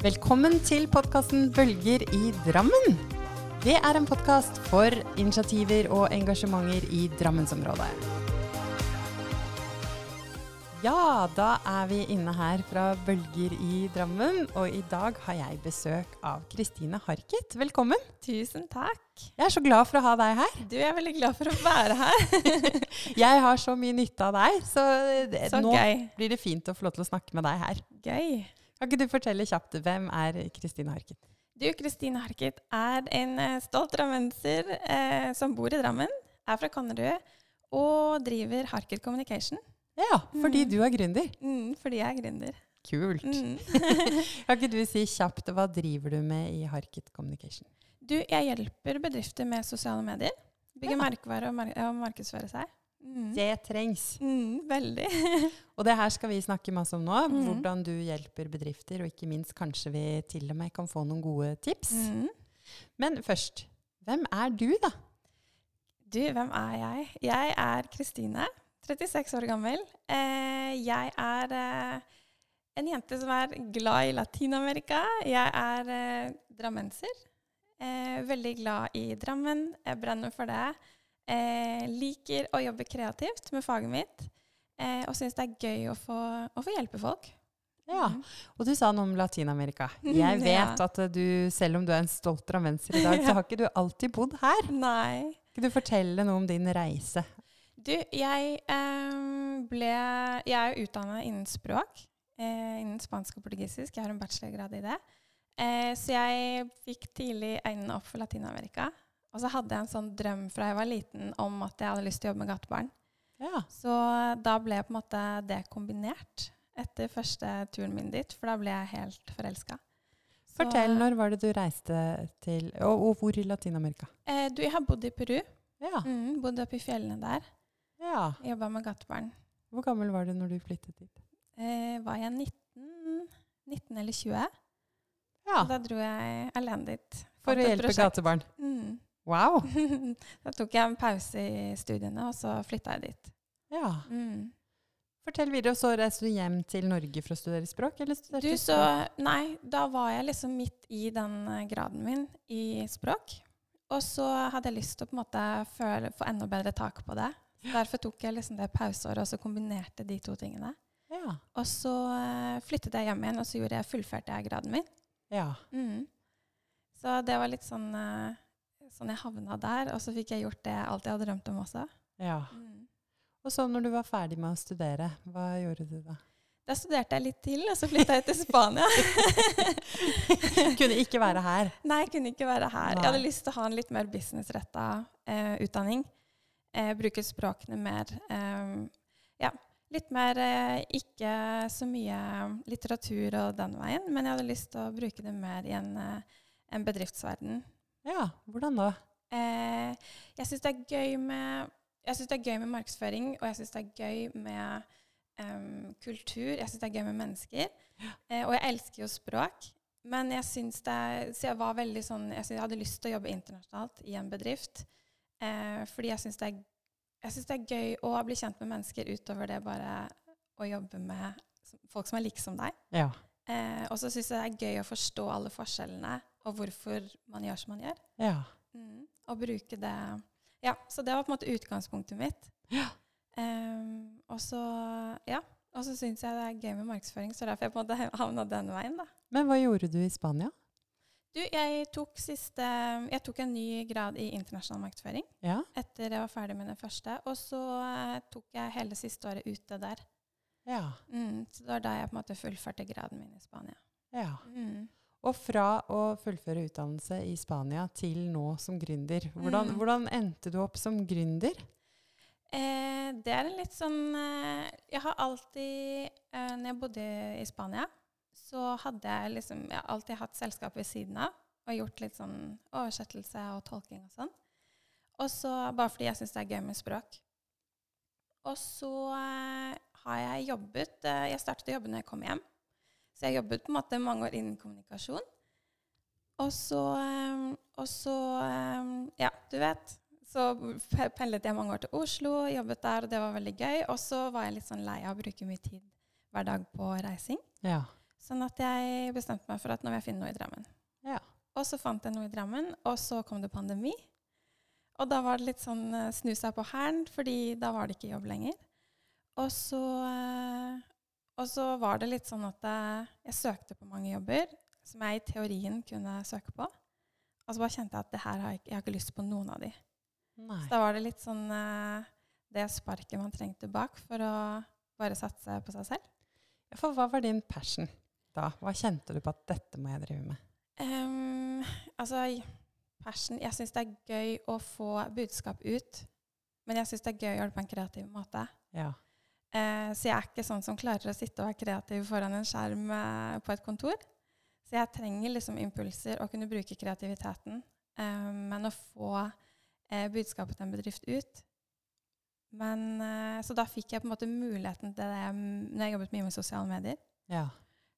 Velkommen til podkasten Bølger i Drammen. Det er en podkast for initiativer og engasjementer i Drammensområdet. Ja, da er vi inne her fra Bølger i Drammen, og i dag har jeg besøk av Kristine Harket. Velkommen. Tusen takk. Jeg er så glad for å ha deg her. Du er veldig glad for å være her. jeg har så mye nytte av deg, så, det, så nå gøy. blir det fint å få lov til å snakke med deg her. Gøy. Kan ikke du fortelle kjapt, hvem er Kristine Harket? Du, Kristine Harket er en eh, stolt drammenser eh, som bor i Drammen, er fra Konnerud og driver Harket Communication. Ja, fordi Mm. du er gründer. Mm, fordi jeg er gründer. Kult. Mm. kan ikke du si kjapt, hva driver du med i Harket Communication? Du, jeg hjelper bedrifter med sosiale medier. Bygge Ja. merkevare og, mark og markedsføre seg. Mm. Det trengs. Mm, veldig. Og det her skal vi snakke masse om nå. Mm. Hvordan du hjelper bedrifter, og ikke minst kanskje vi til og med kan få noen gode tips. Mm. Men først, hvem er du, da? Du, hvem er jeg? Jeg er Kristine, 36 år gammel. Eh, jeg er eh, en jente som er glad i Latin-Amerika. Jeg er eh, drammenser. Eh, veldig glad i Drammen. Jeg brenner for det. Eh, liker å jobbe kreativt med faget mitt. Eh, og syns det er gøy å få, å få hjelpe folk. Ja, Mm. Og du sa noe om Latin-Amerika. Jeg vet Ja. at du, selv om du er en stolt drammenser i dag, så har ikke du alltid bodd her. Nei. Kan du fortelle noe om din reise? Du, jeg eh, ble Jeg er jo utdannet innen språk. Eh, innen spansk og portugisisk. Jeg har en bachelorgrad i det. Eh, så jeg fikk tidlig øynene opp for Latin-Amerika. Og så hadde jeg en sånn drøm fra jeg var liten om at jeg hadde lyst til å jobbe med gatebarn. Ja. Så da ble på en måte det kombinert etter første turen min dit, for da ble jeg helt forelska. Fortell, når var det du reiste til Og, og hvor i Latin-Amerika? Eh, du, jeg har bodd i Peru. Ja. Mm, bodde oppe i fjellene der. ja. Jobba med gatebarn. Hvor gammel var du når du flyttet dit? Eh, var jeg 19, 19 eller 20? Ja, Da dro jeg alene dit. For å hjelpe gatebarn. Mm. Wow. da tok jeg en pause i studiene, og så flytta jeg dit. Ja. Mm. Fortell videre. Og så reiste du hjem til Norge for å studere språk? Eller studerte Du, så språk? Nei, da var jeg liksom midt i den eh, graden min i språk. Og så hadde jeg lyst til å på en måte føle, få enda bedre tak på det. Derfor tok jeg liksom det pauseåret og så kombinerte de to tingene. Ja. Og så eh, flyttet jeg hjem igjen, og så gjorde jeg, fullførte jeg graden min. ja. Mm. Så det var litt sånn eh, sånn jeg havna der. Og så fikk jeg gjort det alt jeg hadde drømt om også. ja. Mm. Og så når du var ferdig med å studere, hva gjorde du da? Da studerte jeg litt til, og så flytta jeg til Spania. Kunne ikke være her. Nei, kunne ikke være her. Nei. Jeg hadde lyst til å ha en litt mer businessretta eh, utdanning. Eh, bruke språkene mer eh, Ja, litt mer eh, ikke så mye litteratur og den veien, men jeg hadde lyst til å bruke det mer i en, eh, en bedriftsverden. Ja, hvordan da? Eh, jeg syns det det er gøy med markedsføring, og jeg syns det er gøy med um, kultur. Jeg syns det er gøy med mennesker. Eh, og jeg elsker jo språk. Men jeg syns det Så jeg var veldig sånn Jeg, jeg hadde lyst til å jobbe internasjonalt i en bedrift. Eh, fordi jeg syns det, det er gøy å bli kjent med mennesker utover det bare å jobbe med folk som er like som deg. Ja. Eh, og så syns jeg det er gøy å forstå alle forskjellene, og hvorfor man gjør som man gjør. Ja. Mm, og bruke det Ja, så det var på en måte utgangspunktet mitt. Ja. Um, og så ja, og så syns jeg det er gøy med markedsføring, så derfor jeg på en måte havna den veien, da. Men hva gjorde du i Spania? Du, jeg tok siste Jeg tok en ny grad i internasjonal markedsføring Ja. etter jeg var ferdig med den første. Og så eh, tok jeg hele siste året ute der. Ja. Mm, så det var da jeg på en måte fullførte graden min i Spania. ja. Mm. Og fra å fullføre utdannelse i Spania til nå som gründer. Hvordan, Mm. hvordan endte du opp som gründer? Eh, det er en litt sånn eh, Jeg har alltid eh, Når jeg bodde i Spania, så hadde jeg liksom Jeg har alltid hatt selskap ved siden av og gjort litt sånn oversettelse og tolking og sånn. Og så Bare fordi jeg syns det er gøy med språk. Og så eh, har jeg jobbet eh, Jeg startet å jobbe når jeg kom hjem. Så jeg jobbet på en måte mange år innen kommunikasjon. Og så, eh, og så eh, Ja, du vet. Så pendlet jeg mange år til Oslo, jobbet der, og det var veldig gøy. Og så var jeg litt sånn lei av å bruke mye tid hver dag på reising. Ja. Sånn at jeg bestemte meg for at nå vil jeg finne noe i Drammen. Ja. Og så fant jeg noe i Drammen, og så kom det pandemi. Og da var det litt sånn eh, snu seg på hælen, fordi da var det ikke jobb lenger. Og så, eh, og så var det litt sånn at jeg, jeg søkte på mange jobber som jeg i teorien kunne søke på. Og så bare kjente jeg at det her har jeg, jeg har ikke lyst på noen av de. Nei. Så da var det litt sånn eh, det sparket man trengte bak for å bare satse på seg selv. Ja, For hva var din passion da? Hva kjente du på at dette må jeg drive med? Um, altså, passion Jeg syns det er gøy å få budskap ut. Men jeg syns det er gøy å gjøre det på en kreativ måte. Ja. Eh, så jeg er ikke sånn som klarer å sitte og være kreativ foran en skjerm eh, på et kontor. Så jeg trenger liksom impulser og kunne bruke kreativiteten. Eh, men å få eh, budskapet til en bedrift ut men, eh, Så da fikk jeg på en måte muligheten til det mm, når jeg jobbet mye med sosiale medier. ja.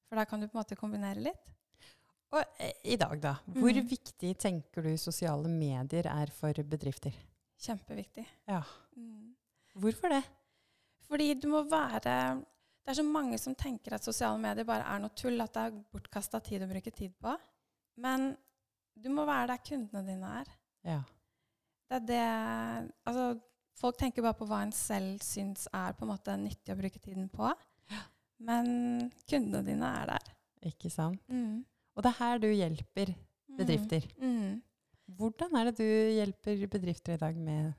For da kan du på en måte kombinere litt. Og eh, i dag, da. Hvor mm. viktig tenker du sosiale medier er for bedrifter? Kjempeviktig. Ja. Mm. Hvorfor det? Fordi du må være Det er så mange som tenker at sosiale medier bare er noe tull, at det er bortkasta tid å bruke tid på. Men du må være der kundene dine er. Ja. Det er det Altså, folk tenker bare på hva en selv syns er på en måte nyttig å bruke tiden på. Men kundene dine er der. Ikke sant? Mm. Og det er her du hjelper bedrifter. Mm. Hvordan er det du hjelper bedrifter i dag med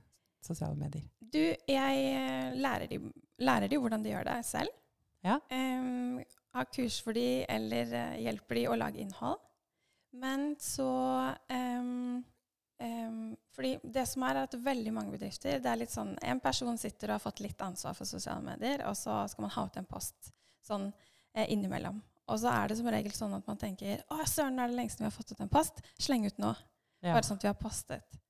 sosiale medier? Du, jeg eh, lærer de, lærer de hvordan de gjør det selv. Ja. Um, har kurs for de, eller eh, hjelper de å lage innhold. Men så um, um, fordi det som er, er at veldig mange bedrifter det er litt sånn, En person sitter og har fått litt ansvar for sosiale medier, og så skal man ha ut en post sånn eh, innimellom. Og så er det som regel sånn at man tenker å søren, er det lengste vi har fått ut en post. Sleng ut nå. Ja. Bare sånn at vi har postet.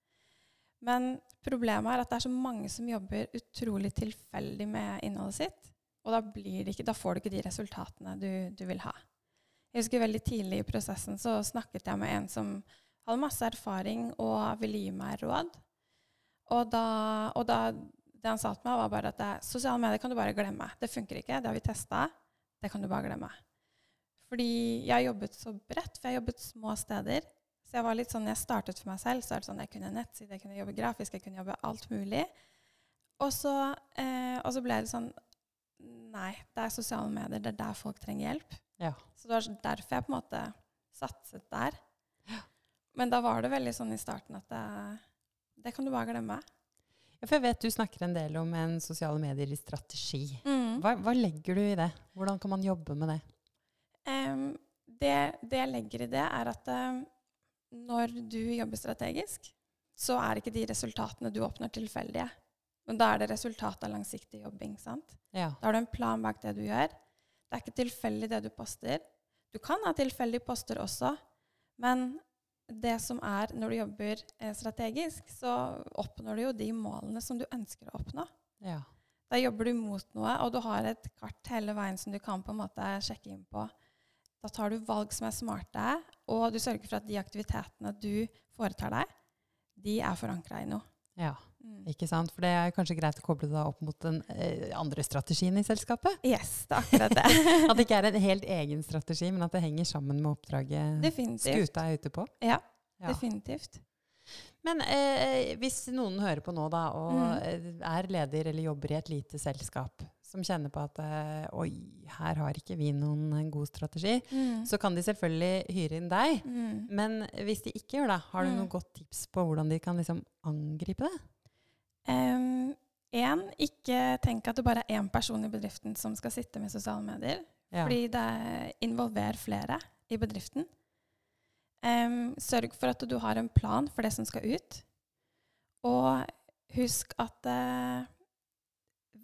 Men problemet er at det er så mange som jobber utrolig tilfeldig med innholdet sitt. Og da, ikke, da får du ikke de resultatene du, du vil ha. Jeg husker veldig tidlig i prosessen så snakket jeg med en som hadde masse erfaring og ville gi meg råd. Og da, og da det han sa til meg, var bare at det, sosiale medier kan du bare glemme. Det funker ikke. Det har vi testa. Det kan du bare glemme. Fordi jeg har jobbet så bredt, for jeg har jobbet små steder. Så jeg var litt sånn, jeg startet for meg selv, så er det sånn, jeg kunne nettside, jeg kunne jobbe grafisk, jeg kunne jobbe alt mulig. Og så, eh, og så ble det sånn Nei, det er sosiale medier. Det er der folk trenger hjelp. Ja. Så det var derfor jeg på en måte satset der. Men da var det veldig sånn i starten at det, det kan du bare glemme. Ja, For jeg vet du snakker en del om en sosiale medier i strategi. Mm. Hva, hva legger du i det? Hvordan kan man jobbe med det? Um, det, det jeg legger i det, er at em, når du jobber strategisk, så er ikke de resultatene du oppnår, tilfeldige. Men da er det resultatet av langsiktig jobbing. sant? Ja. Da har du en plan bak det du gjør. Det er ikke tilfeldig det du poster. Du kan ha tilfeldige poster også, men det som er når du jobber eh, strategisk, så oppnår du jo de målene som du ønsker å oppnå. ja. Da jobber du mot noe, og du har et kart hele veien som du kan på en måte sjekke inn på. Da tar du valg som er smarte, og du sørger for at de aktivitetene du foretar deg, de er forankra i noe. ja. Mm. Ikke sant? For det er kanskje greit å koble det opp mot den eh, andre strategien i selskapet? Yes, det er akkurat det. At det ikke er en helt egen strategi, men at det henger sammen med oppdraget Definitivt. skuta er ute på? Ja, Ja. definitivt. Men eh, hvis noen hører på nå da, og Mm. er leder eller jobber i et lite selskap, som kjenner på at eh, oi, her har ikke vi noen god strategi, Mm. så kan de selvfølgelig hyre inn deg. Mm. Men hvis de ikke gjør det, har du Mm. noe godt tips på hvordan de kan liksom angripe det? Um, en, ikke tenk at det bare er én person i bedriften som skal sitte med sosiale medier. Ja. Fordi det involverer flere i bedriften. Um, sørg for at du har en plan for det som skal ut. Og husk at uh,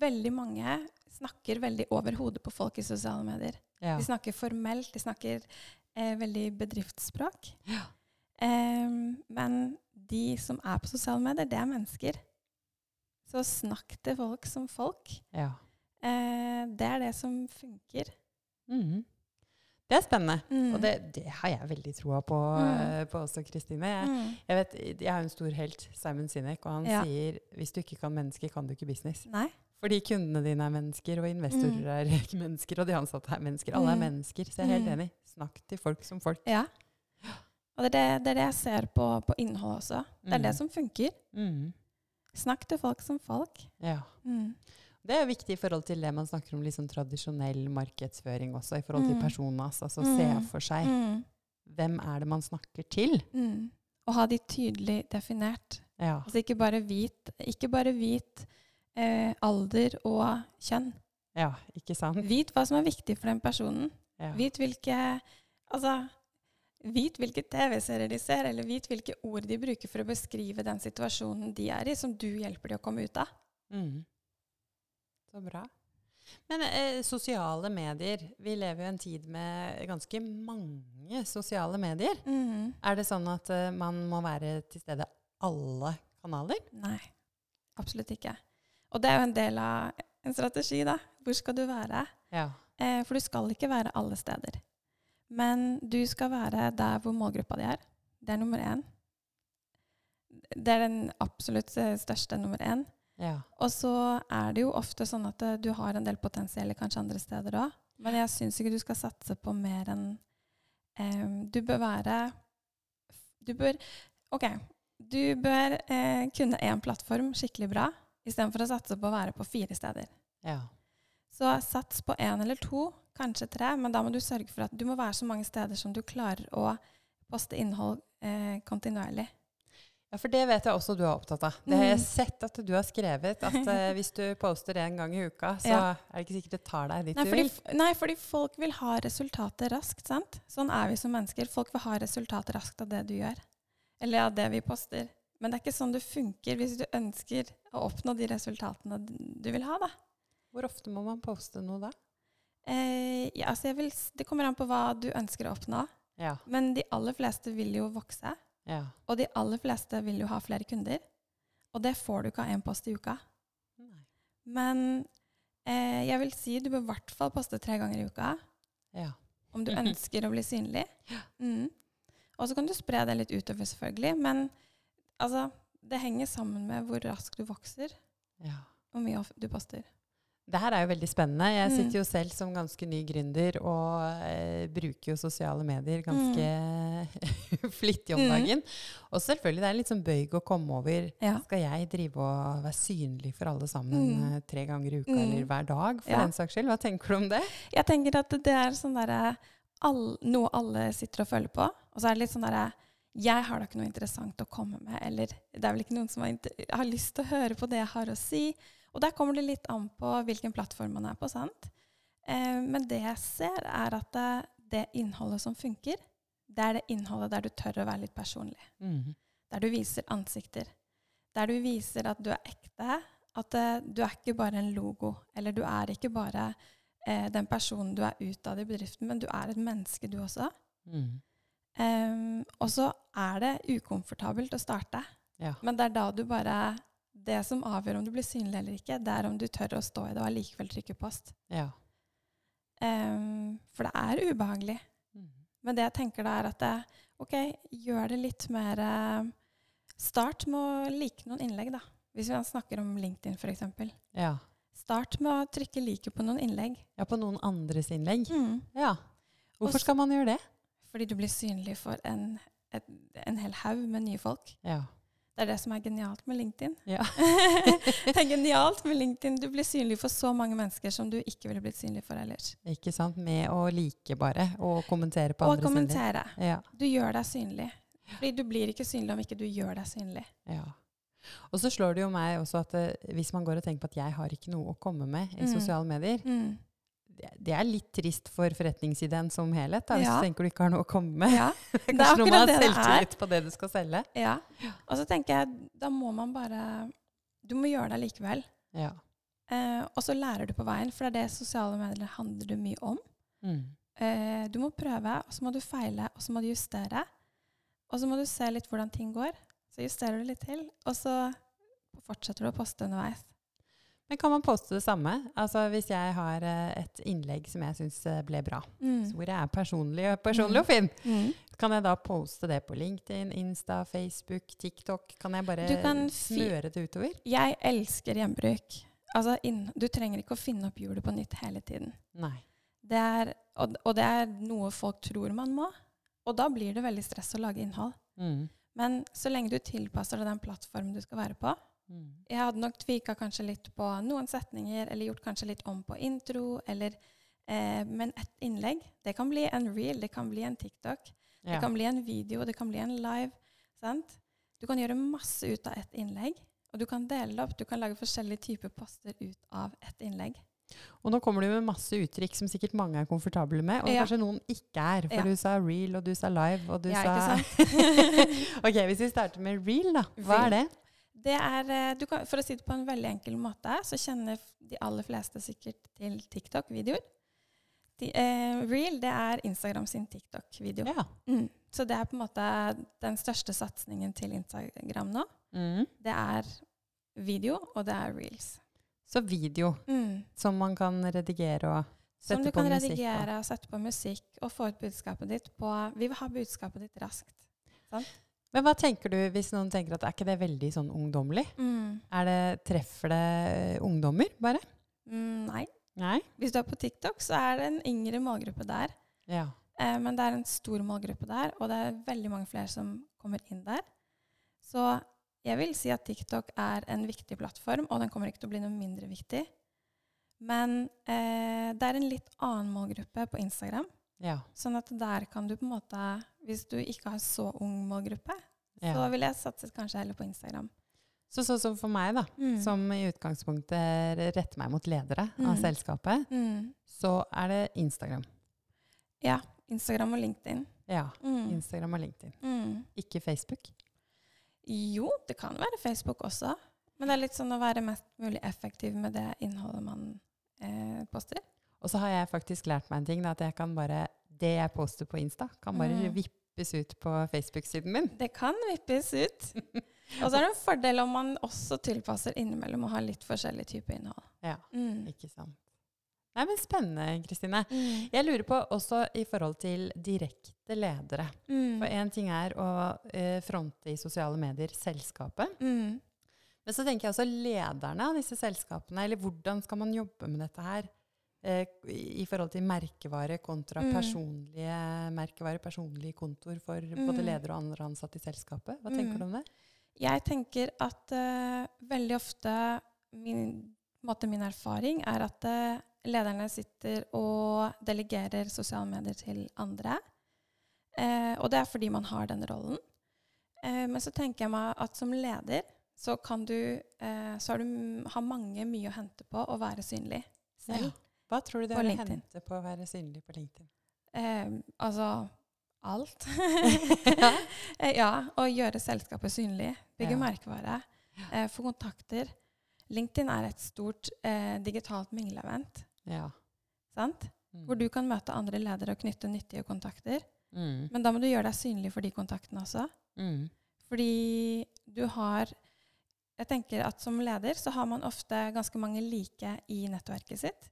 veldig mange snakker veldig over hodet på folk i sosiale medier. ja. De snakker formelt, de snakker eh, veldig bedriftsspråk. Ja. Eh, men de som er på sosiale medier, det er mennesker. Så snakk til folk som folk. ja. Eh, det er det som funker. Mm. Det er spennende. Mm. Og det, det har jeg veldig troa på, Mm. eh, på også, Kristine. Jeg, Mm. jeg, vet, jeg har en stor helt, Simon Sinek, og han Ja. sier hvis du ikke kan mennesker, kan du ikke business. Nei. Fordi kundene dine er mennesker, og investorer er mennesker, og de ansatte er mennesker. Alle er Mm. mennesker. Så jeg er helt Mm. enig. Snakk til folk som folk. Ja. Og det er det, det er det jeg ser på, på innholdet også. Det er Mm. det som funker. Mm. Snakk til folk som folk. Ja. Mm. Det er viktig i forhold til det man snakker om sånn tradisjonell markedsføring også, i forhold til Mm. personas. Altså Mm. se for seg Mm. hvem er det man snakker til. Mm. Og ha de tydelig definert. Ja. Altså ikke bare hvit, ikke bare hvit eh, alder og kjønn. ja, ikke sant? Vit hva som er viktig for den personen. Ja. Vit hvilke Altså, vit hvilke TV-serier de ser, eller vit hvilke ord de bruker for å beskrive den situasjonen de er i, som du hjelper de å komme ut av. Mm. Så bra. Men eh, sosiale medier Vi lever jo en tid med ganske mange sosiale medier. Mm. Er det sånn at eh, man må være til stede alle kanaler? Nei, absolutt ikke. Og det er jo en del av en strategi, da. Hvor skal du være? Ja. Eh, for du skal ikke være alle steder. Men du skal være der hvor målgruppa di er. Det er nummer én. Det er den absolutt eh, største nummer én. ja. Og så er det jo ofte sånn at eh, du har en del potensielle kanskje andre steder òg. Men jeg syns ikke du skal satse på mer enn eh, Du bør være Du bør OK. Du bør eh, kunne én plattform skikkelig bra istedenfor å satse på å være på fire steder. ja. Så sats på én eller to, kanskje tre, men da må du sørge for at du må være så mange steder som du klarer å poste innhold eh, kontinuerlig. Ja, for det vet jeg også du er opptatt av. Det har jeg Mm. sett at du har skrevet. At eh, hvis du poster én gang i uka, så Ja. er det ikke sikkert det tar deg dit Nei du vil. nei, fordi folk vil ha resultater raskt, sant? Sånn er vi som mennesker. Folk vil ha resultater raskt av det du gjør. Eller av det vi poster. Men det er ikke sånn det funker hvis du ønsker å oppnå de resultatene du vil ha, da. Hvor ofte må man poste noe da? Eh, ja, altså jeg vil, det kommer an på hva du ønsker å oppnå. Ja. Men de aller fleste vil jo vokse. ja. Og de aller fleste vil jo ha flere kunder. Og det får du ikke av én post i uka. Nei. Men eh, jeg vil si du bør i hvert fall poste tre ganger i uka ja. om du ønsker å bli synlig. Ja. Mm. Og så kan du spre det litt utover, selvfølgelig. Men altså, det henger sammen med hvor raskt du vokser, ja. og mye du poster. Det her er jo veldig spennende. Jeg Mm. sitter jo selv som ganske ny gründer og eh, bruker jo sosiale medier ganske flittig om Mm. dagen. Og selvfølgelig, det er litt sånn bøyg å komme over. Ja. Skal jeg drive og være synlig for alle sammen Mm. eh, tre ganger i uka Mm. eller hver dag, for Ja. den saks skyld? Hva tenker du om det? Jeg tenker at det er sånn derre all, Noe alle sitter og føler på. Og så er det litt sånn derre Jeg har da ikke noe interessant å komme med, eller det er vel ikke noen som har, har lyst til å høre på det jeg har å si. Og der kommer det litt an på hvilken plattform man er på, sant? Eh, men det jeg ser, er at det, det innholdet som funker, det er det innholdet der du tør å være litt personlig. Mm. Der du viser ansikter. Der du viser at du er ekte. At eh, du er ikke bare en logo, eller du er ikke bare eh, den personen du er utad i bedriften, men du er et menneske, du også. Mm. Em, og så er det ukomfortabelt å starte. Ja. Men det er da du bare Det som avgjør om du blir synlig eller ikke, det er om du tør å stå i det og allikevel trykke post. ja. Um, for det er ubehagelig. Mm. Men det jeg tenker da, er at det, OK, gjør det litt mer eh, Start med å like noen innlegg, da. Hvis vi snakker om LinkedIn, f.eks. ja. Start med å trykke 'like' på noen innlegg. Ja, på noen andres innlegg. Mm. Ja. Hvorfor skal man gjøre det? Fordi du blir synlig for en, et, en hel haug med nye folk. Ja. Det er det som er genialt med LinkedIn. Ja. det er genialt med LinkedIn. Du blir synlig for så mange mennesker som du ikke ville blitt synlig for ellers. Ikke sant? Med å like bare, og kommentere på Og innlegg. kommentere. Ja. Du gjør deg synlig. Fordi du blir ikke synlig om ikke du gjør deg synlig. Ja. Og så slår det jo meg også at uh, hvis man går og tenker på at jeg har ikke noe å komme med i Mm. sosiale medier, Mm. Det, er litt trist for forretningsideen som helhet. Da, hvis Ja. du tenker du ikke har noe å komme med. Ja, det er Kanskje noe man med å ha det det er. selvtillit på det du skal selge. ja. Og så tenker jeg, da må man bare Du må gjøre det likevel. Ja. Eh, og så lærer du på veien, for det er det sosiale medier handler mye om. Mm. Eh, du må prøve, og så må du feile, og så må du justere. Og så må du se litt hvordan ting går. Så justerer du litt til, og så fortsetter du å poste underveis. Men kan man poste det samme? Altså Hvis jeg har eh, et innlegg som jeg syns ble bra, så hvor jeg er personlig, personlig og fin, Mm. kan jeg da poste det på LinkedIn, Insta, Facebook, TikTok? Kan jeg bare kan smøre det utover? Jeg elsker gjenbruk. Altså, du trenger ikke å finne opp hjulet på nytt hele tiden. Nei. Det er, og, og det er noe folk tror man må. Og da blir det veldig stress å lage innhold. Mm. Men så lenge du tilpasser deg den plattformen du skal være på Mm. Jeg hadde nok tvika kanskje litt på noen setninger, eller gjort kanskje litt om på intro, eller eh, Men et innlegg, det kan bli en reel, det kan bli en TikTok, det kan bli en video, det kan bli en live. Sant? Du kan gjøre masse ut av ett innlegg. Og du kan dele det opp. Du kan lage forskjellige typer poster ut av ett innlegg. Og nå kommer du med masse uttrykk som sikkert mange er komfortable med, og Ja. kanskje noen ikke er. For Ja. du sa real, og du sa live, og du Ja, sa ikke sant? Ok, hvis vi starter med real, da. Hva er det? Det er, eh, du kan, for å si det på en veldig enkel måte, så kjenner de aller fleste sikkert til TikTok-videoer. De, eh, Reel det er Instagram sin TikTok-video. Ja. Mm. Så det er på en måte den største satsingen til Instagram nå. Mm. Det er video, og det er reels. Så video Mm. som man kan redigere og Som sette du på kan redigere og sette på musikk og få ut budskapet ditt på Vi vil ha budskapet ditt raskt. Og. Men hva tenker du hvis noen tenker at er ikke det veldig sånn ungdommelig? Mm. Det, treffer det eh, ungdommer, bare? Mm, nei. Nei? Hvis du er på TikTok, så er det en yngre målgruppe der. Ja. Eh, men det er en stor målgruppe der, og det er veldig mange flere som kommer inn der. Så jeg vil si at TikTok er en viktig plattform, og den kommer ikke til å bli noe mindre viktig. Men eh, det er en litt annen målgruppe på Instagram. Ja. Sånn at der kan du på en måte Hvis du ikke har så ung målgruppe, ja. så vil jeg satse kanskje heller på Instagram. Så sånn som for meg, da, Mm. som i utgangspunktet retter meg mot ledere av Mm. selskapet, Mm. så er det Instagram. Ja. Instagram og LinkedIn. Ja. Mm. Instagram og LinkedIn. Mm. Ikke Facebook. Jo, det kan være Facebook også. Men det er litt sånn å være mest mulig effektiv med det innholdet man eh, poster. Og så har jeg faktisk lært meg en ting, da, at jeg kan bare, det jeg poster på Insta, kan bare Mm. vippes ut på Facebook-siden min. Det kan vippes ut. Og så er det en fordel om man også tilpasser innimellom og har litt forskjellig type innhold. Ja, Mm. ikke sant. Nei, men Spennende, Kristine. Mm. Jeg lurer på også i forhold til direkte ledere. Mm. For én ting er å eh, fronte i sosiale medier selskapet. Mm. Men så tenker jeg også lederne av disse selskapene, eller hvordan skal man jobbe med dette her? Eh, I forhold til merkevare kontra Mm. personlige merkevare, personlige kontor for både Mm. ledere og andre ansatte i selskapet. Hva tenker Mm. du om det? Jeg tenker at uh, veldig ofte min, min erfaring er at uh, lederne sitter og delegerer sosiale medier til andre. Uh, og det er fordi man har den rollen. Men så tenker jeg meg at som leder så kan du så har du har mange mye å hente på å være synlig selv. Ja. Hva tror du det vil hente på å være synlig på LinkedIn? Eh, altså alt. Ja. Eh, ja, å gjøre selskapet synlig. Bygge Ja. merkevare. Eh, få kontakter. LinkedIn er et stort eh, digitalt mingleevent. Ja. Sant? Mm. Hvor du kan møte andre ledere og knytte nyttige kontakter. Mm. Men da må du gjøre deg synlig for de kontaktene også. Mm. Fordi du har Jeg tenker at som leder så har man ofte ganske mange like i nettverket sitt.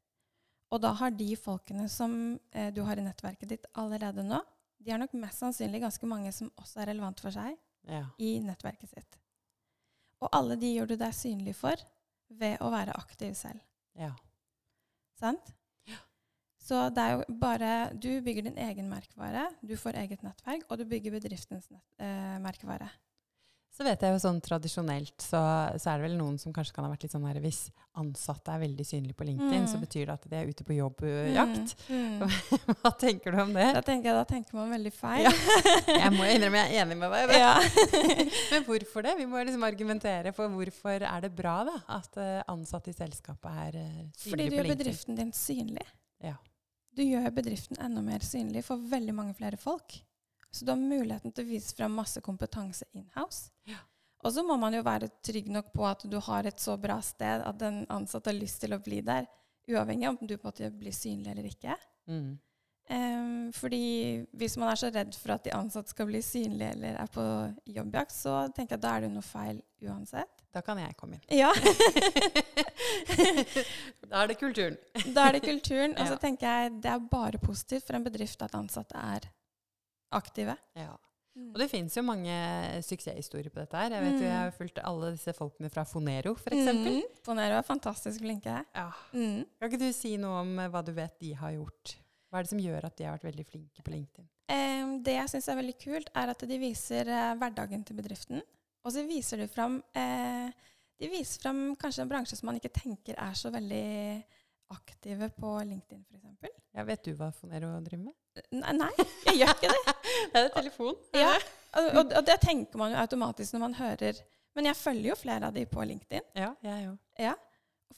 Og da har de folkene som eh, du har i nettverket ditt allerede nå, de er nok mest sannsynlig ganske mange som også er relevant for seg Ja. i nettverket sitt. Og alle de gjør du deg synlig for ved å være aktiv selv. ja. Sant? Så det er jo bare Du bygger din egen merkevare, du får eget nettverk, og du bygger bedriftens nett, eh, merkevare. Så vet jeg jo sånn tradisjonelt, så, så er det vel noen som kanskje kan ha vært litt sånn her Hvis ansatte er veldig synlige på LinkedIn, Mm. så betyr det at de er ute på jobbjakt. Mm, mm. Hva tenker du om det? Da tenker jeg da tenker man veldig feil. Ja. Jeg må innrømme jeg er enig med deg. Ja. Men hvorfor det? Vi må liksom argumentere for hvorfor er det bra da, at eh, ansatte i selskapet er synlige på LinkedIn. Fordi du gjør bedriften din synlig. Ja. Du gjør bedriften enda mer synlig for veldig mange flere folk. Så du har muligheten til å vise frem masse kompetanse in-house. Ja. Og så må man jo være trygg nok på at du har et så bra sted at den ansatte har lyst til å bli der, uavhengig av om du på en måte blir synlig eller ikke. Mm. Um, fordi hvis man er så redd for at de ansatte skal bli synlige eller er på jobbjakt, så tenker jeg at da er det noe feil uansett. Da kan jeg komme inn. Ja. da er det kulturen. Da er det kulturen. Og så tenker jeg det er bare positivt for en bedrift at ansatte er aktive. Ja. Mm. Og det fins jo mange suksesshistorier på dette her. Jeg vet jo, jeg har fulgt alle disse folkene fra Fonero, f.eks. Mm. Fonero er fantastisk flinke. Ja. Mm. Kan ikke du si noe om eh, hva du vet de har gjort? Hva er det som gjør at de har vært veldig flinke på LinkedIn? Um, det jeg syns er veldig kult, er at de viser uh, hverdagen til bedriften. Og så viser de fram uh, De viser fram kanskje en bransje som man ikke tenker er så veldig aktive på LinkedIn, f.eks. Ja, vet du hva Fonero driver med? Nei, nei, jeg gjør ikke det. Det er telefon. Ja, og, og, og det tenker man jo automatisk når man hører Men jeg følger jo flere av de på LinkedIn. Ja, jeg jo. Ja,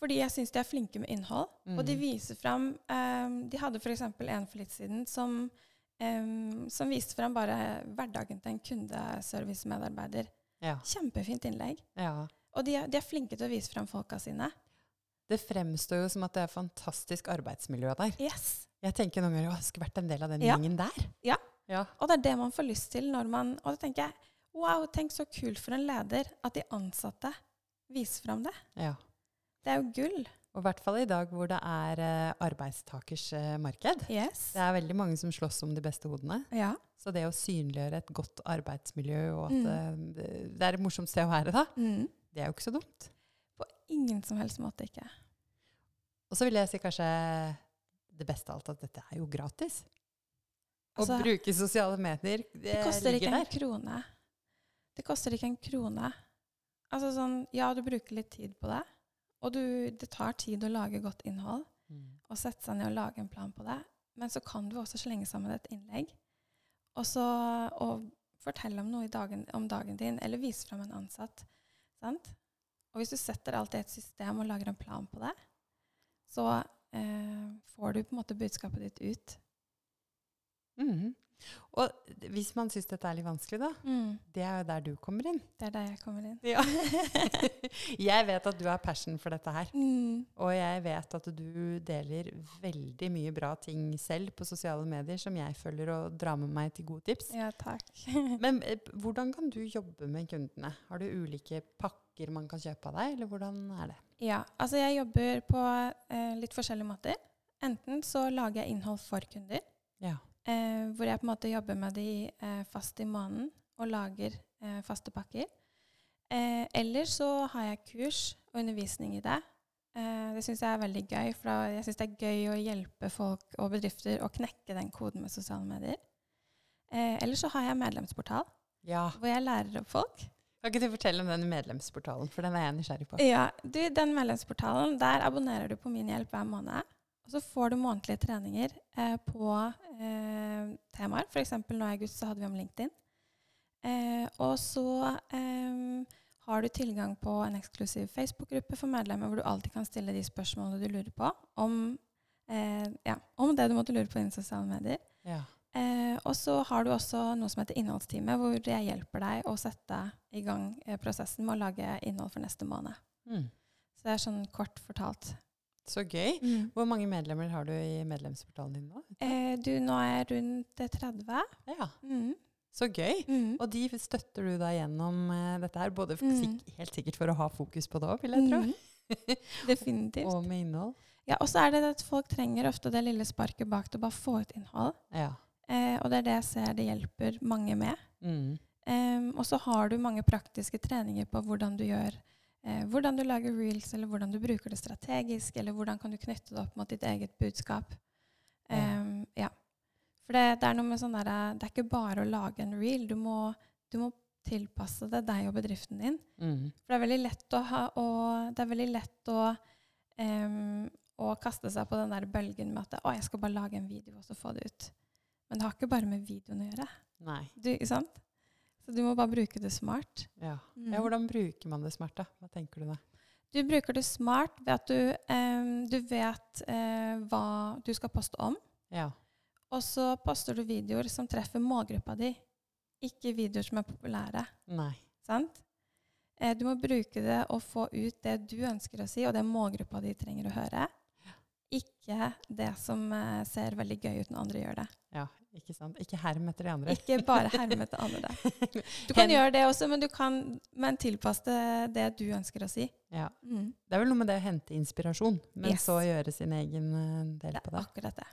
fordi jeg syns de er flinke med innhold. Og de Mm. viser fram um, De hadde f.eks. en for litt siden som, um, som viste fram bare hverdagen til en kundeservice-medarbeider. Ja. Kjempefint innlegg. ja. Og de er, de er flinke til å vise fram folka sine. Det fremstår jo som at det er fantastisk arbeidsmiljø der. Yes. Jeg tenker noen ganger jeg skulle vært en del av den Ja. gjengen der. Ja. ja. Og det er det man får lyst til når man Og da tenker jeg wow, tenk så kult for en leder at de ansatte viser fram det. ja. Det er jo gull. Og i hvert fall i dag hvor det er eh, arbeidstakers eh, marked. Yes. Det er veldig mange som slåss om de beste hodene. Ja. Så det å synliggjøre et godt arbeidsmiljø, og at Mm. eh, det er et morsomt sted å være da, Mm. det er jo ikke så dumt. På ingen som helst måte ikke. Og så vil jeg si kanskje det beste av alt at dette er jo gratis. Å Altså, bruke sosiale medier, det, Det koster ikke en krone. Det koster ikke en krone. Altså sånn, ja, du bruker litt tid på det. Og du, det tar tid å lage godt innhold. Mm. Og sette seg ned og lage en plan på det. Men så kan du også slenge sammen et innlegg. Og så og fortelle om noe i dagen, om dagen din, eller vise fram en ansatt. Sant? Og hvis du setter alt i et system og lager en plan på det, så eh, får du på en måte budskapet ditt ut. Mm. Og hvis man syns dette er litt vanskelig, da, det er jo der du kommer inn. Det er der jeg kommer inn. Ja. jeg vet at du har passion for dette her. Mm. Og jeg vet at du deler veldig mye bra ting selv på sosiale medier som jeg følger og drar med meg til gode tips. Ja, takk. Men eh, hvordan kan du jobbe med kundene? Har du ulike pakker man kan kjøpe av deg, eller hvordan er det? Ja, altså jeg jobber på eh, litt forskjellige måter. Enten så lager jeg innhold for kunder, Ja. eh, hvor jeg på en måte jobber med de eh, fast i måneden og lager eh, faste pakker. Eh, eller så har jeg kurs og undervisning i det. Eh, det syns jeg er veldig gøy, for da- jeg syns det er gøy å hjelpe folk og bedrifter å knekke den koden med sosiale medier. Eh, eller så har jeg medlemsportal, ja. hvor jeg lærer opp folk. Kan ikke du fortelle om den medlemsportalen, for den er jeg nysgjerrig på. Ja, du, den medlemsportalen, der abonnerer du på Min hjelp hver måned. Og så får du månedlige treninger eh, på eh, temaer. F.eks. nå i august så hadde vi om LinkedIn. Eh, og så eh, har du tilgang på en eksklusiv Facebook-gruppe for medlemmer, hvor du alltid kan stille de spørsmålene du lurer på om, eh, ja, om det du måtte lure på innen sosiale medier. Ja. Eh, og så har du også noe som heter Innholdstime, hvor jeg hjelper deg å sette i gang eh, prosessen med å lage innhold for neste måned. Mm. Så det er sånn kort fortalt. Så gøy. Hvor mange medlemmer har du i medlemsportalen din nå? Eh, du, nå er jeg rundt eh, 30. Ja, Mm. så gøy. Mm. Og de støtter du deg gjennom eh, dette her, både Mm. sik helt sikkert for å ha fokus på det òg, vil jeg tro. Mm. Definitivt. Og med innhold. Ja, og så er det det at folk trenger ofte det lille sparket bak til å bare få ut innhold. Ja. Eh, og det er det jeg ser det hjelper mange med. Mm. Em, og så har du mange praktiske treninger på hvordan du gjør eh, hvordan du lager reels, eller hvordan du bruker det strategisk, eller hvordan kan du knytte det opp mot ditt eget budskap. Ja. Ja. For det, det er noe med sånn der, Det er ikke bare å lage en reel. Du må, du må tilpasse det deg og bedriften din. Mm. For det er veldig lett å ha og Det er veldig lett å um, å kaste seg på den der bølgen med at å, jeg skal bare lage en video og så få det ut. Men det har ikke bare med videoen å gjøre. Nei. Du, ikke sant? Så du må bare bruke det smart. Ja. Mm. ja. Hvordan bruker man det smart, da? Hva tenker du da? Du bruker det smart ved at du, eh, du vet eh, hva du skal poste om. Ja. Og så poster du videoer som treffer målgruppa di, ikke videoer som er populære. Nei. Sant? Eh, du må bruke det og få ut det du ønsker å si, og det målgruppa di trenger å høre. Ikke det som eh, ser veldig gøy ut når andre gjør det. Ja, ikke sant? Ikke herm etter de andre. Ikke bare herm etter andre. Du kan Hen- gjøre det også, men du kan men tilpasse det det du ønsker å si. Ja. Mm. Det er vel noe med det å hente inspirasjon, men Yes. så gjøre sin egen eh, del Det på det. akkurat det.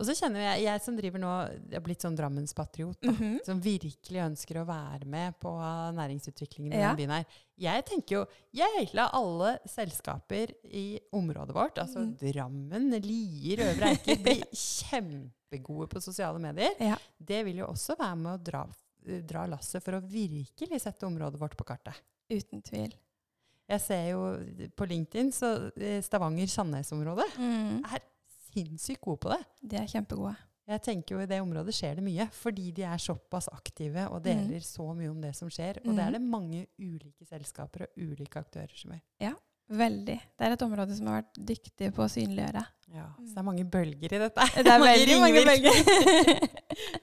Og så kjenner jeg, jeg som driver nå, jeg har blitt sånn Drammenspatriot, da, -hmm. som virkelig ønsker å være med på næringsutviklingen i Ja. denne byen her. Jeg tenker jo Jeg la alle selskaper i området vårt, altså mm. Drammen, Lier, Øvre Eiker, blir kjempegode på sosiale medier. Ja. Det vil jo også være med å dra, dra lasset for å virkelig sette området vårt på kartet. Uten tvil. Jeg ser jo på LinkedIn, så eh, Stavanger-Sandnes-området Mm. er sinnssykt gode på det. De er kjempegode. Jeg tenker jo I det området skjer det mye, fordi de er såpass aktive og deler så mye om det som skjer. Og det Mhm. er det mange ulike selskaper og ulike aktører som gjør. Veldig. Det er et område som har vært dyktig på å synliggjøre. Ja, så Mm. det er mange bølger i dette. Det er veldig mange bølger.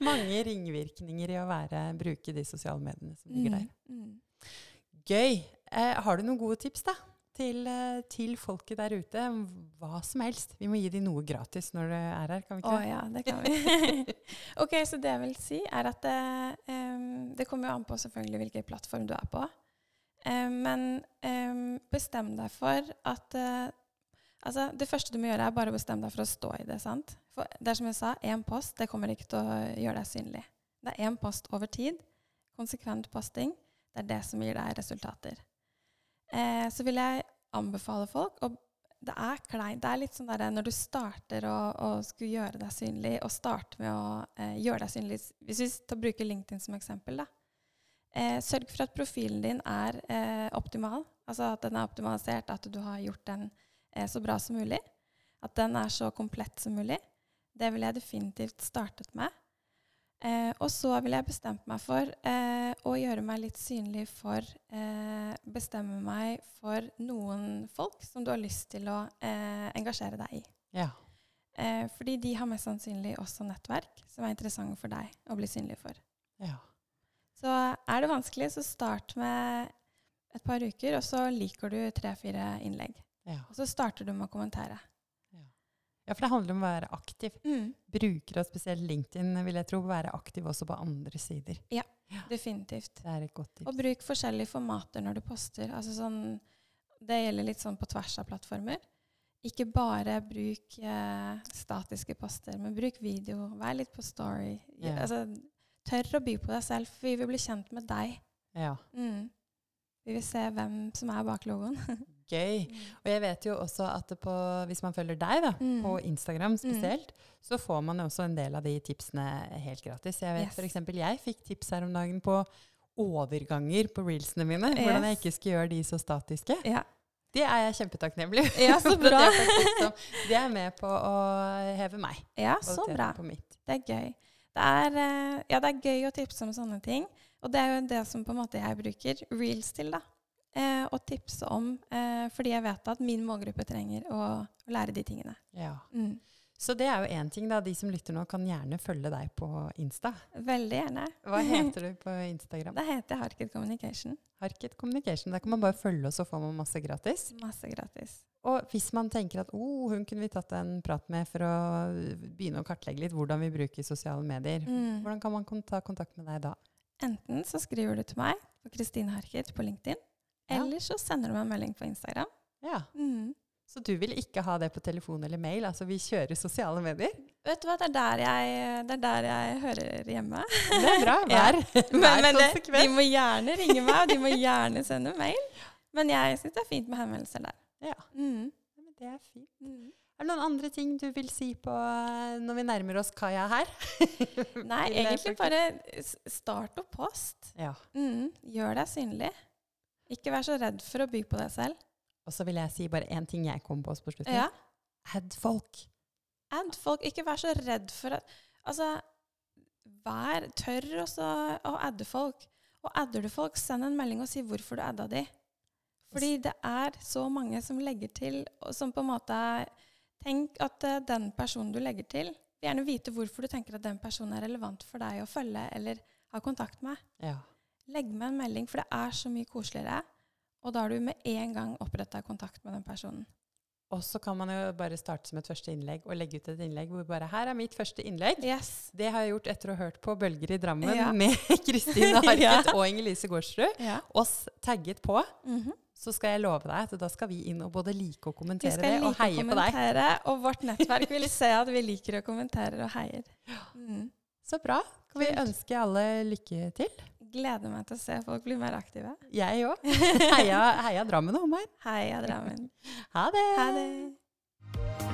mange ringvirkninger i å være, bruke de sosiale mediene som ligger der. Mm. Mm. Gøy. Eh, har du noen gode tips da, til, eh, til folket der ute? Hva som helst. Vi må gi dem noe gratis når du er her, kan vi ikke det? ja, det kan vi. ok, så det jeg vil si, er at det, um, det kommer jo an på selvfølgelig hvilken plattform du er på. Um, men um, bestem deg for at uh, Altså, det første du må gjøre, er bare å bestemme deg for å stå i det. sant? For det er som jeg sa, én post det kommer ikke til å gjøre deg synlig. Det er én post over tid. Konsekvent posting. Det er det som gir deg resultater. Eh, så vil jeg anbefale folk å det er kleint. Det er litt sånn der når du starter å, å skulle gjøre deg synlig, og starte med å eh, gjøre deg synlig Hvis vi bruker LinkedIn som eksempel, da. Eh, sørg for at profilen din er eh, optimal. Altså at den er optimalisert, at du har gjort den eh, så bra som mulig. At den er så komplett som mulig. Det vil jeg definitivt startet med. Eh, og så vil jeg bestemt meg for eh, å gjøre meg litt synlig for eh, Bestemme meg for noen folk som du har lyst til å eh, engasjere deg i. Ja. Eh, fordi de har mest sannsynlig også nettverk som er interessante for deg å bli synlig for. ja. Så er det vanskelig, så start med et par uker, og så liker du tre-fire innlegg. Ja. Og så starter du med å kommentere. Ja, for det handler om å være aktiv. Brukere, og spesielt LinkedIn, vil jeg tro, være aktiv også på andre sider. Ja, Definitivt. Det er et godt tips. Og bruk forskjellige formater når du poster. Altså sånn, det gjelder litt sånn på tvers av plattformer. Ikke bare bruk eh, statiske poster, men bruk video. Vær litt på story. Ja. Altså, tør å by på deg selv, for vi vil bli kjent med deg. Ja. Mm. Vi vil se hvem som er bak logoen. Gøy. Og jeg vet jo også at på, hvis man følger deg da, Mm. på Instagram spesielt, så får man også en del av de tipsene helt gratis. Jeg vet Yes. eksempel, jeg fikk tips her om dagen på overganger på reelsene mine. Hvordan jeg ikke skal gjøre de så statiske. Ja, Det er jeg kjempetakknemlig for. ja så bra. Det er med på å heve meg. Ja, så bra. Det er gøy. Det er, eh, ja, det er gøy å tipse om sånne ting. Og det er jo det som på en måte jeg bruker reels til. da. Eh, og tipse om, eh, fordi jeg vet at min målgruppe trenger å, å lære de tingene. Ja. Mm. Så det er jo én ting, da. De som lytter nå, kan gjerne følge deg på Insta. Veldig gjerne. Hva heter du på Instagram? Det heter Harket Communication. Harket Communication. Der kan man bare følge oss, og får man masse gratis. Masse gratis. Og hvis man tenker at oh, hun kunne vi tatt en prat med for å begynne å kartlegge litt hvordan vi bruker sosiale medier, Mm. hvordan kan man ta kontakt med deg da? Enten så skriver du til meg på Kristine Harket på LinkedIn. Eller så sender du meg en melding på Instagram. Ja, Mm. Så du vil ikke ha det på telefon eller mail? Altså vi kjører sosiale medier? Vet du hva, det er der jeg, det er der jeg hører hjemme. Det er bra. Ja. Vær, Men, vær men det, de må gjerne ringe meg, og de må gjerne sende mail. Men jeg syns det er fint med henvendelser der. Ja, Mm. det er fint. Mm. Er det noen andre ting du vil si på når vi nærmer oss kaia her? Nei, egentlig bare start og post. Ja. Mm. Gjør deg synlig. Ikke vær så redd for å bygge på deg selv. Og så vil jeg si bare én ting jeg kom på oss på slutten. Ja. Add folk. Add folk. Ikke vær så redd for at Altså, vær tør også å adde folk. Og adder du folk, send en melding og si hvorfor du adda de. Fordi det er så mange som legger til, og som på en måte Tenk at eh, den personen du legger til, vil gjerne vite hvorfor du tenker at den personen er relevant for deg å følge eller ha kontakt med. Ja legg med en melding, for det er så mye koseligere. Og da har du med en gang oppretta kontakt med den personen. Og så kan man jo bare starte som et første innlegg og legge ut et innlegg hvor bare 'Her er mitt første innlegg'. Yes. Det har jeg gjort etter å ha hørt på Bølger i Drammen ja. med Kristine Harket ja. og Inger-Lise Gårdsrud. Ja. Oss tagget på. Mm -hmm. Så skal jeg love deg at da skal vi inn og både like og kommentere det, like og heie på deg. Og vårt nettverk vil se at vi liker å kommentere og heier. Mm. Så bra. Kan vi ønske alle lykke til? gleder meg til å se folk bli mer aktive. Jeg òg. Heia, heia Drammen og Omar. Heia Drammen. Ha det. Ha det.